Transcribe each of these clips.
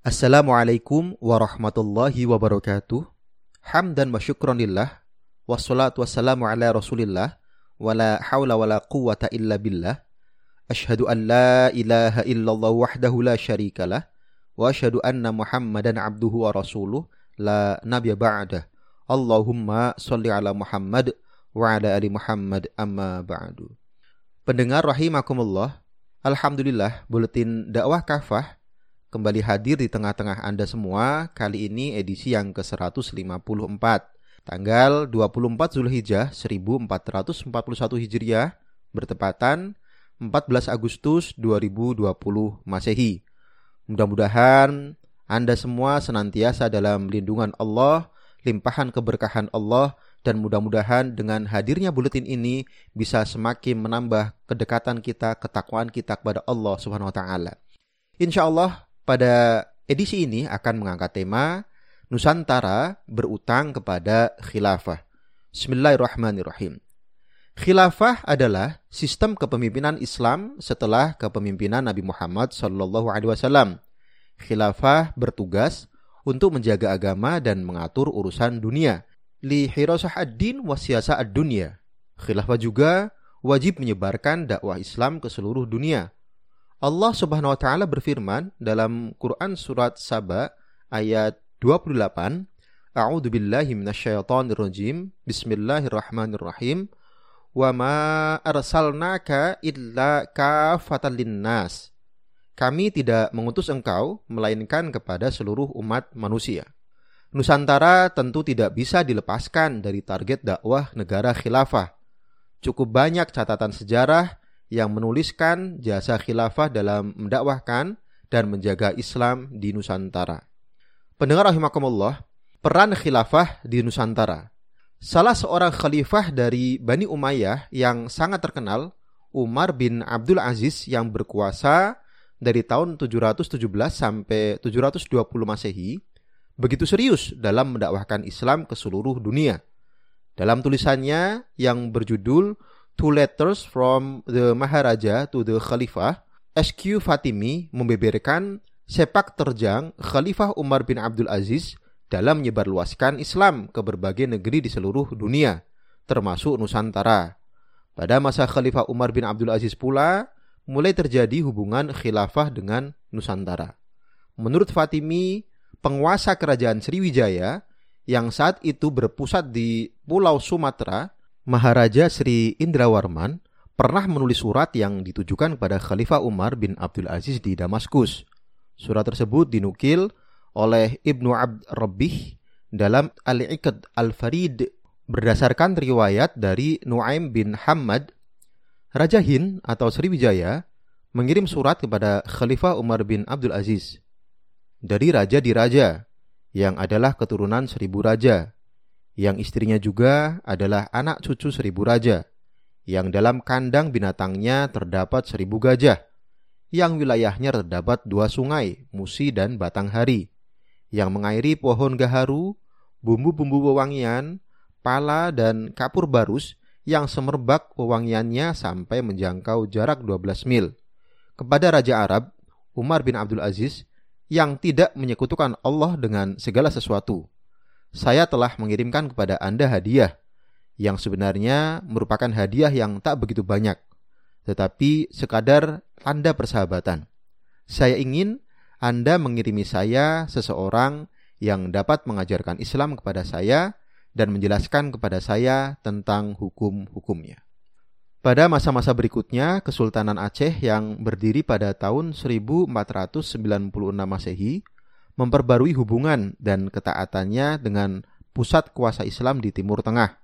Assalamualaikum warahmatullahi wabarakatuh. Hamdan wa syukron lillah. Wassalatu wassalamu ala rasulillah. Wa la hawla wa la quwata illa billah. Ashhadu an la ilaha illallah wahdahu la syarikalah. Wa ashhadu anna muhammadan abduhu wa rasuluh. La nabiya ba'dah. Allahumma salli ala Muhammad wa ala ali Muhammad amma ba'du. Pendengar rahimakumullah. Alhamdulillah, buletin dakwah kafah kembali hadir di tengah-tengah Anda semua. Kali ini edisi yang ke-154. Tanggal 24 Zulhijjah 1441 Hijriah bertepatan 14 Agustus 2020 Masehi. Mudah-mudahan Anda semua senantiasa dalam lindungan Allah, limpahan keberkahan Allah, dan mudah-mudahan dengan hadirnya buletin ini bisa semakin menambah kedekatan kita, ketakwaan kita kepada Allah Subhanahu wa taala. Insya Allah pada edisi ini akan mengangkat tema Nusantara berutang kepada khilafah. Bismillahirrahmanirrahim. Khilafah adalah sistem kepemimpinan Islam setelah kepemimpinan Nabi Muhammad Sallallahu Alaihi Wasallam. Khilafah bertugas untuk menjaga agama dan mengatur urusan dunia. Li hirasah ad-din ad-dunya. Khilafah juga wajib menyebarkan dakwah Islam ke seluruh dunia Allah Subhanahu wa taala berfirman dalam Quran surat Saba ayat 28, A'udzu billahi minasyaitonir rajim. Bismillahirrahmanirrahim. Wa ma arsalnaka illa kafatan linnas. Kami tidak mengutus engkau melainkan kepada seluruh umat manusia. Nusantara tentu tidak bisa dilepaskan dari target dakwah negara khilafah. Cukup banyak catatan sejarah yang menuliskan jasa khilafah dalam mendakwahkan dan menjaga Islam di Nusantara. Pendengar rahimakumullah, peran khilafah di Nusantara. Salah seorang khalifah dari Bani Umayyah yang sangat terkenal, Umar bin Abdul Aziz yang berkuasa dari tahun 717 sampai 720 Masehi, begitu serius dalam mendakwahkan Islam ke seluruh dunia. Dalam tulisannya yang berjudul two letters from the Maharaja to the Khalifah, SQ Fatimi membeberkan sepak terjang Khalifah Umar bin Abdul Aziz dalam menyebarluaskan Islam ke berbagai negeri di seluruh dunia, termasuk Nusantara. Pada masa Khalifah Umar bin Abdul Aziz pula, mulai terjadi hubungan khilafah dengan Nusantara. Menurut Fatimi, penguasa kerajaan Sriwijaya yang saat itu berpusat di Pulau Sumatera Maharaja Sri Indrawarman pernah menulis surat yang ditujukan kepada Khalifah Umar bin Abdul Aziz di Damaskus. Surat tersebut dinukil oleh Ibnu Abd Rabbih dalam Al-Iqad Al-Farid berdasarkan riwayat dari Nuaim bin Hamad, Raja Hin atau Sriwijaya mengirim surat kepada Khalifah Umar bin Abdul Aziz dari raja di raja yang adalah keturunan seribu raja yang istrinya juga adalah anak cucu seribu raja, yang dalam kandang binatangnya terdapat seribu gajah, yang wilayahnya terdapat dua sungai, Musi dan Batanghari, yang mengairi pohon gaharu, bumbu-bumbu wewangian, pala dan kapur barus yang semerbak wewangiannya sampai menjangkau jarak 12 mil. Kepada Raja Arab, Umar bin Abdul Aziz, yang tidak menyekutukan Allah dengan segala sesuatu, saya telah mengirimkan kepada Anda hadiah yang sebenarnya merupakan hadiah yang tak begitu banyak, tetapi sekadar tanda persahabatan. Saya ingin Anda mengirimi saya seseorang yang dapat mengajarkan Islam kepada saya dan menjelaskan kepada saya tentang hukum-hukumnya. Pada masa-masa berikutnya, Kesultanan Aceh yang berdiri pada tahun 1496 Masehi memperbarui hubungan dan ketaatannya dengan pusat kuasa Islam di Timur Tengah.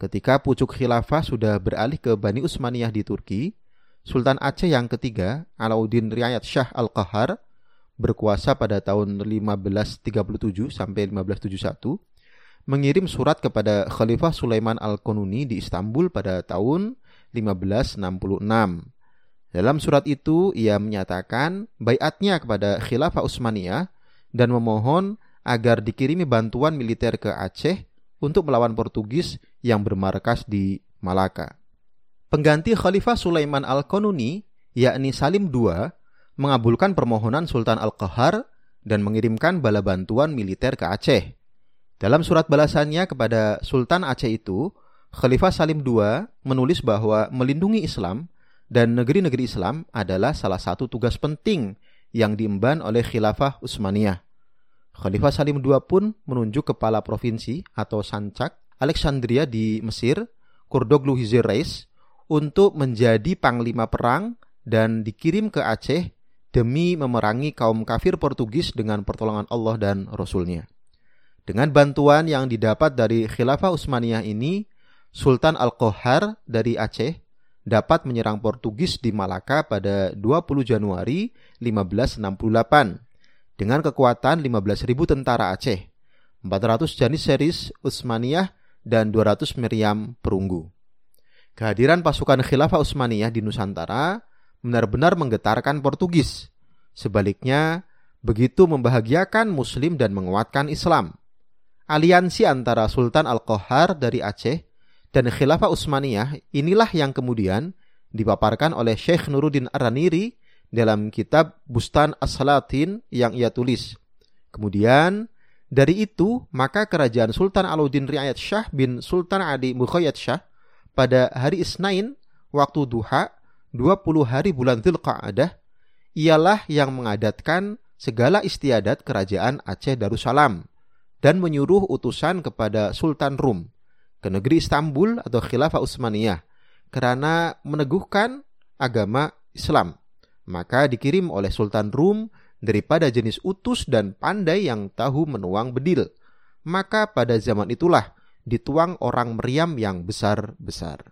Ketika pucuk khilafah sudah beralih ke Bani Utsmaniyah di Turki, Sultan Aceh yang ketiga, Alauddin Riayat Shah Al-Qahar, berkuasa pada tahun 1537 sampai 1571, mengirim surat kepada Khalifah Sulaiman Al-Qanuni di Istanbul pada tahun 1566. Dalam surat itu, ia menyatakan bayatnya kepada Khilafah Utsmaniyah dan memohon agar dikirimi bantuan militer ke Aceh untuk melawan Portugis yang bermarkas di Malaka. Pengganti Khalifah Sulaiman Al-Qanuni, yakni Salim II, mengabulkan permohonan Sultan Al-Qahar dan mengirimkan bala bantuan militer ke Aceh. Dalam surat balasannya kepada Sultan Aceh itu, Khalifah Salim II menulis bahwa melindungi Islam dan negeri-negeri Islam adalah salah satu tugas penting yang diemban oleh Khilafah Utsmaniyah. Khalifah Salim II pun menunjuk kepala provinsi atau sancak Alexandria di Mesir, Kurdoglu Hizir Rais, untuk menjadi panglima perang dan dikirim ke Aceh demi memerangi kaum kafir Portugis dengan pertolongan Allah dan Rasulnya. Dengan bantuan yang didapat dari Khilafah Utsmaniyah ini, Sultan Al-Qohar dari Aceh dapat menyerang Portugis di Malaka pada 20 Januari 1568 dengan kekuatan 15.000 tentara Aceh, 400 janis seris Utsmaniyah dan 200 meriam perunggu. Kehadiran pasukan Khilafah Utsmaniyah di Nusantara benar-benar menggetarkan Portugis. Sebaliknya, begitu membahagiakan Muslim dan menguatkan Islam. Aliansi antara Sultan Al-Qohar dari Aceh dan khilafah Utsmaniyah inilah yang kemudian dipaparkan oleh Syekh Nuruddin Ar-Raniri dalam kitab Bustan As-Salatin yang ia tulis. Kemudian dari itu maka kerajaan Sultan Alauddin Riayat Shah bin Sultan Adi Mukhayyad Shah pada hari Isnain waktu duha 20 hari bulan Dzulqa'dah ialah yang mengadatkan segala istiadat kerajaan Aceh Darussalam dan menyuruh utusan kepada Sultan Rum ke negeri Istanbul atau Khilafah Utsmaniyah karena meneguhkan agama Islam. Maka dikirim oleh Sultan Rum daripada jenis utus dan pandai yang tahu menuang bedil. Maka pada zaman itulah dituang orang meriam yang besar-besar.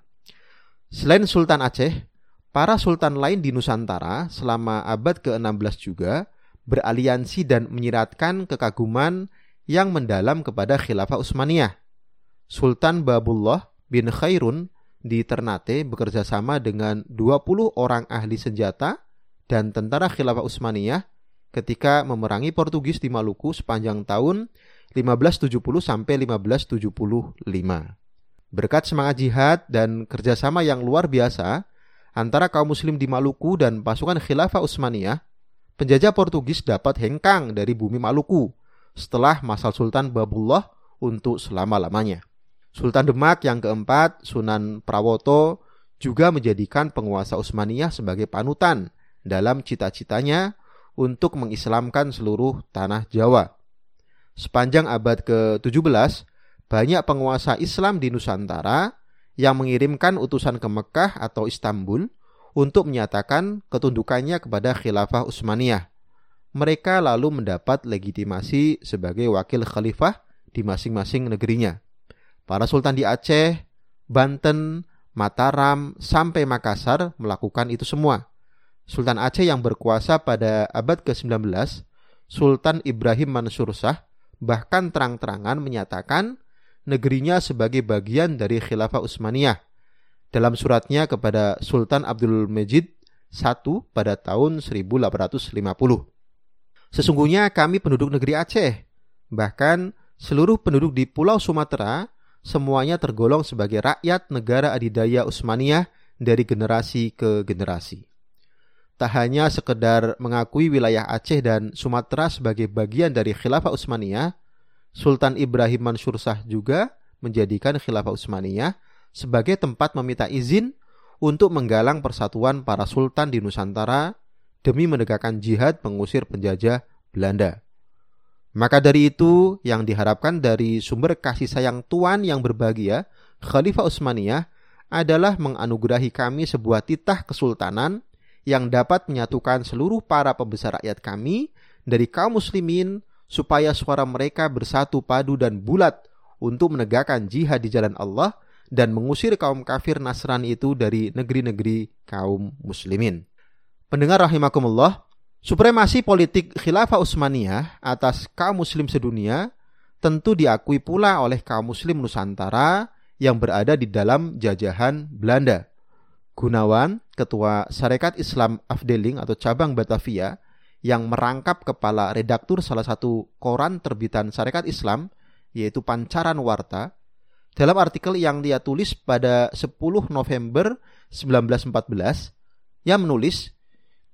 Selain Sultan Aceh, para sultan lain di Nusantara selama abad ke-16 juga beraliansi dan menyiratkan kekaguman yang mendalam kepada Khilafah Utsmaniyah Sultan Babullah bin Khairun di Ternate bekerja sama dengan 20 orang ahli senjata dan tentara khilafah Utsmaniyah ketika memerangi Portugis di Maluku sepanjang tahun 1570 sampai 1575. Berkat semangat jihad dan kerjasama yang luar biasa antara kaum muslim di Maluku dan pasukan khilafah Utsmaniyah, penjajah Portugis dapat hengkang dari bumi Maluku setelah masa Sultan Babullah untuk selama-lamanya. Sultan Demak yang keempat, Sunan Prawoto, juga menjadikan penguasa Utsmaniyah sebagai panutan dalam cita-citanya untuk mengislamkan seluruh tanah Jawa. Sepanjang abad ke-17, banyak penguasa Islam di Nusantara yang mengirimkan utusan ke Mekah atau Istanbul untuk menyatakan ketundukannya kepada khilafah Utsmaniyah. Mereka lalu mendapat legitimasi sebagai wakil khalifah di masing-masing negerinya. Para sultan di Aceh, Banten, Mataram, sampai Makassar melakukan itu semua. Sultan Aceh yang berkuasa pada abad ke-19, Sultan Ibrahim Mansur Shah, bahkan terang-terangan menyatakan negerinya sebagai bagian dari Khilafah Utsmaniyah dalam suratnya kepada Sultan Abdul Majid I pada tahun 1850. Sesungguhnya kami penduduk negeri Aceh, bahkan seluruh penduduk di Pulau Sumatera semuanya tergolong sebagai rakyat negara adidaya Utsmaniyah dari generasi ke generasi. Tak hanya sekedar mengakui wilayah Aceh dan Sumatera sebagai bagian dari khilafah Utsmaniyah, Sultan Ibrahim Mansur Shah juga menjadikan khilafah Utsmaniyah sebagai tempat meminta izin untuk menggalang persatuan para sultan di Nusantara demi menegakkan jihad mengusir penjajah Belanda. Maka dari itu yang diharapkan dari sumber kasih sayang Tuhan yang berbahagia, Khalifah Utsmaniyah adalah menganugerahi kami sebuah titah kesultanan yang dapat menyatukan seluruh para pembesar rakyat kami dari kaum muslimin supaya suara mereka bersatu padu dan bulat untuk menegakkan jihad di jalan Allah dan mengusir kaum kafir Nasrani itu dari negeri-negeri kaum muslimin. Pendengar rahimakumullah, Supremasi politik khilafah Utsmaniyah atas kaum muslim sedunia tentu diakui pula oleh kaum muslim Nusantara yang berada di dalam jajahan Belanda. Gunawan, ketua Sarekat Islam Afdeling atau cabang Batavia yang merangkap kepala redaktur salah satu koran terbitan Sarekat Islam yaitu Pancaran Warta dalam artikel yang dia tulis pada 10 November 1914 yang menulis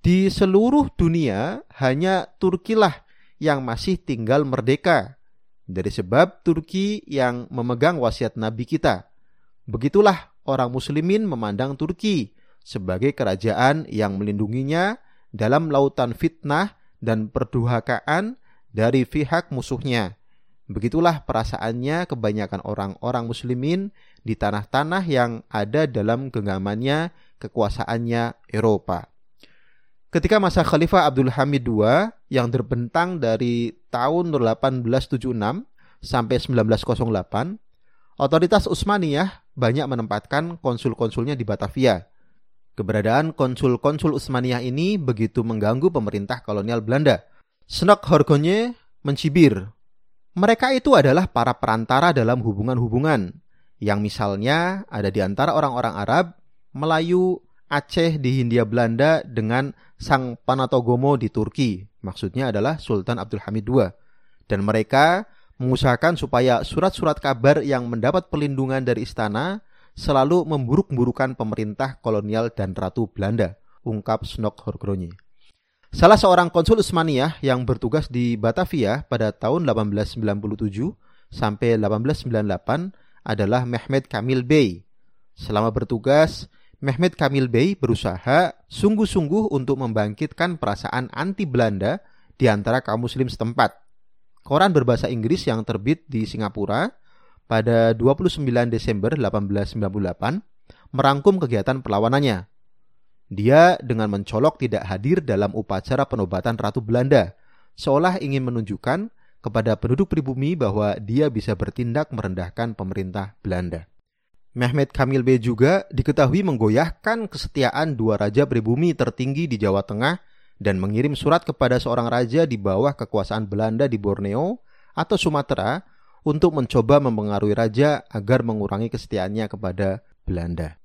di seluruh dunia hanya Turkilah yang masih tinggal merdeka. Dari sebab Turki yang memegang wasiat Nabi kita. Begitulah orang muslimin memandang Turki sebagai kerajaan yang melindunginya dalam lautan fitnah dan perduhakaan dari pihak musuhnya. Begitulah perasaannya kebanyakan orang-orang muslimin di tanah-tanah yang ada dalam genggamannya kekuasaannya Eropa. Ketika masa Khalifah Abdul Hamid II yang terbentang dari tahun 1876 sampai 1908, otoritas Utsmaniyah banyak menempatkan konsul-konsulnya di Batavia. Keberadaan konsul-konsul Utsmaniyah ini begitu mengganggu pemerintah kolonial Belanda. Senok Horgonye mencibir mereka itu adalah para perantara dalam hubungan-hubungan yang misalnya ada di antara orang-orang Arab, Melayu, Aceh di Hindia Belanda dengan Sang Panatogomo di Turki. Maksudnya adalah Sultan Abdul Hamid II. Dan mereka mengusahakan supaya surat-surat kabar yang mendapat perlindungan dari istana selalu memburuk-burukan pemerintah kolonial dan ratu Belanda, ungkap Snok Horgronje. Salah seorang konsul Utsmaniyah yang bertugas di Batavia pada tahun 1897 sampai 1898 adalah Mehmet Kamil Bey. Selama bertugas, Mehmet Kamil Bey berusaha sungguh-sungguh untuk membangkitkan perasaan anti Belanda di antara kaum muslim setempat. Koran berbahasa Inggris yang terbit di Singapura pada 29 Desember 1898 merangkum kegiatan perlawanannya. Dia dengan mencolok tidak hadir dalam upacara penobatan Ratu Belanda, seolah ingin menunjukkan kepada penduduk pribumi bahwa dia bisa bertindak merendahkan pemerintah Belanda. Mehmet Kamil B juga diketahui menggoyahkan kesetiaan dua raja pribumi tertinggi di Jawa Tengah dan mengirim surat kepada seorang raja di bawah kekuasaan Belanda di Borneo atau Sumatera untuk mencoba mempengaruhi raja agar mengurangi kesetiaannya kepada Belanda.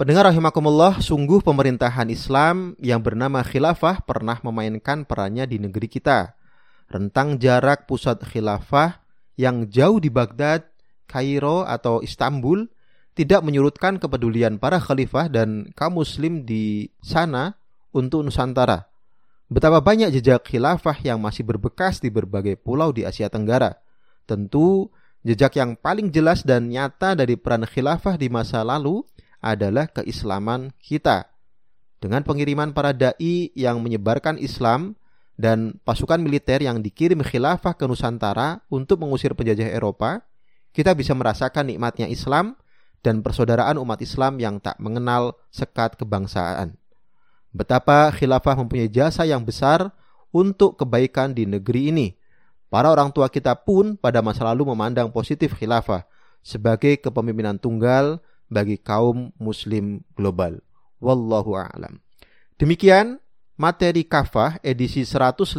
Pendengar rahimakumullah, sungguh pemerintahan Islam yang bernama khilafah pernah memainkan perannya di negeri kita. Rentang jarak pusat khilafah yang jauh di Baghdad, Kairo atau Istanbul tidak menyurutkan kepedulian para khalifah dan kaum muslim di sana untuk Nusantara. Betapa banyak jejak khilafah yang masih berbekas di berbagai pulau di Asia Tenggara. Tentu, jejak yang paling jelas dan nyata dari peran khilafah di masa lalu adalah keislaman kita. Dengan pengiriman para dai yang menyebarkan Islam dan pasukan militer yang dikirim khilafah ke Nusantara untuk mengusir penjajah Eropa, kita bisa merasakan nikmatnya Islam dan persaudaraan umat Islam yang tak mengenal sekat kebangsaan. Betapa khilafah mempunyai jasa yang besar untuk kebaikan di negeri ini. Para orang tua kita pun pada masa lalu memandang positif khilafah sebagai kepemimpinan tunggal bagi kaum muslim global. Wallahu a'lam. Demikian materi kafah edisi 154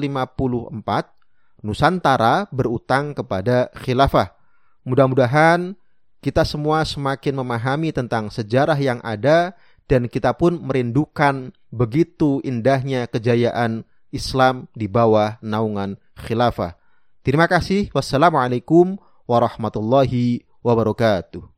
Nusantara berutang kepada khilafah. Mudah-mudahan kita semua semakin memahami tentang sejarah yang ada dan kita pun merindukan begitu indahnya kejayaan Islam di bawah naungan khilafah. Terima kasih. Wassalamualaikum warahmatullahi wabarakatuh.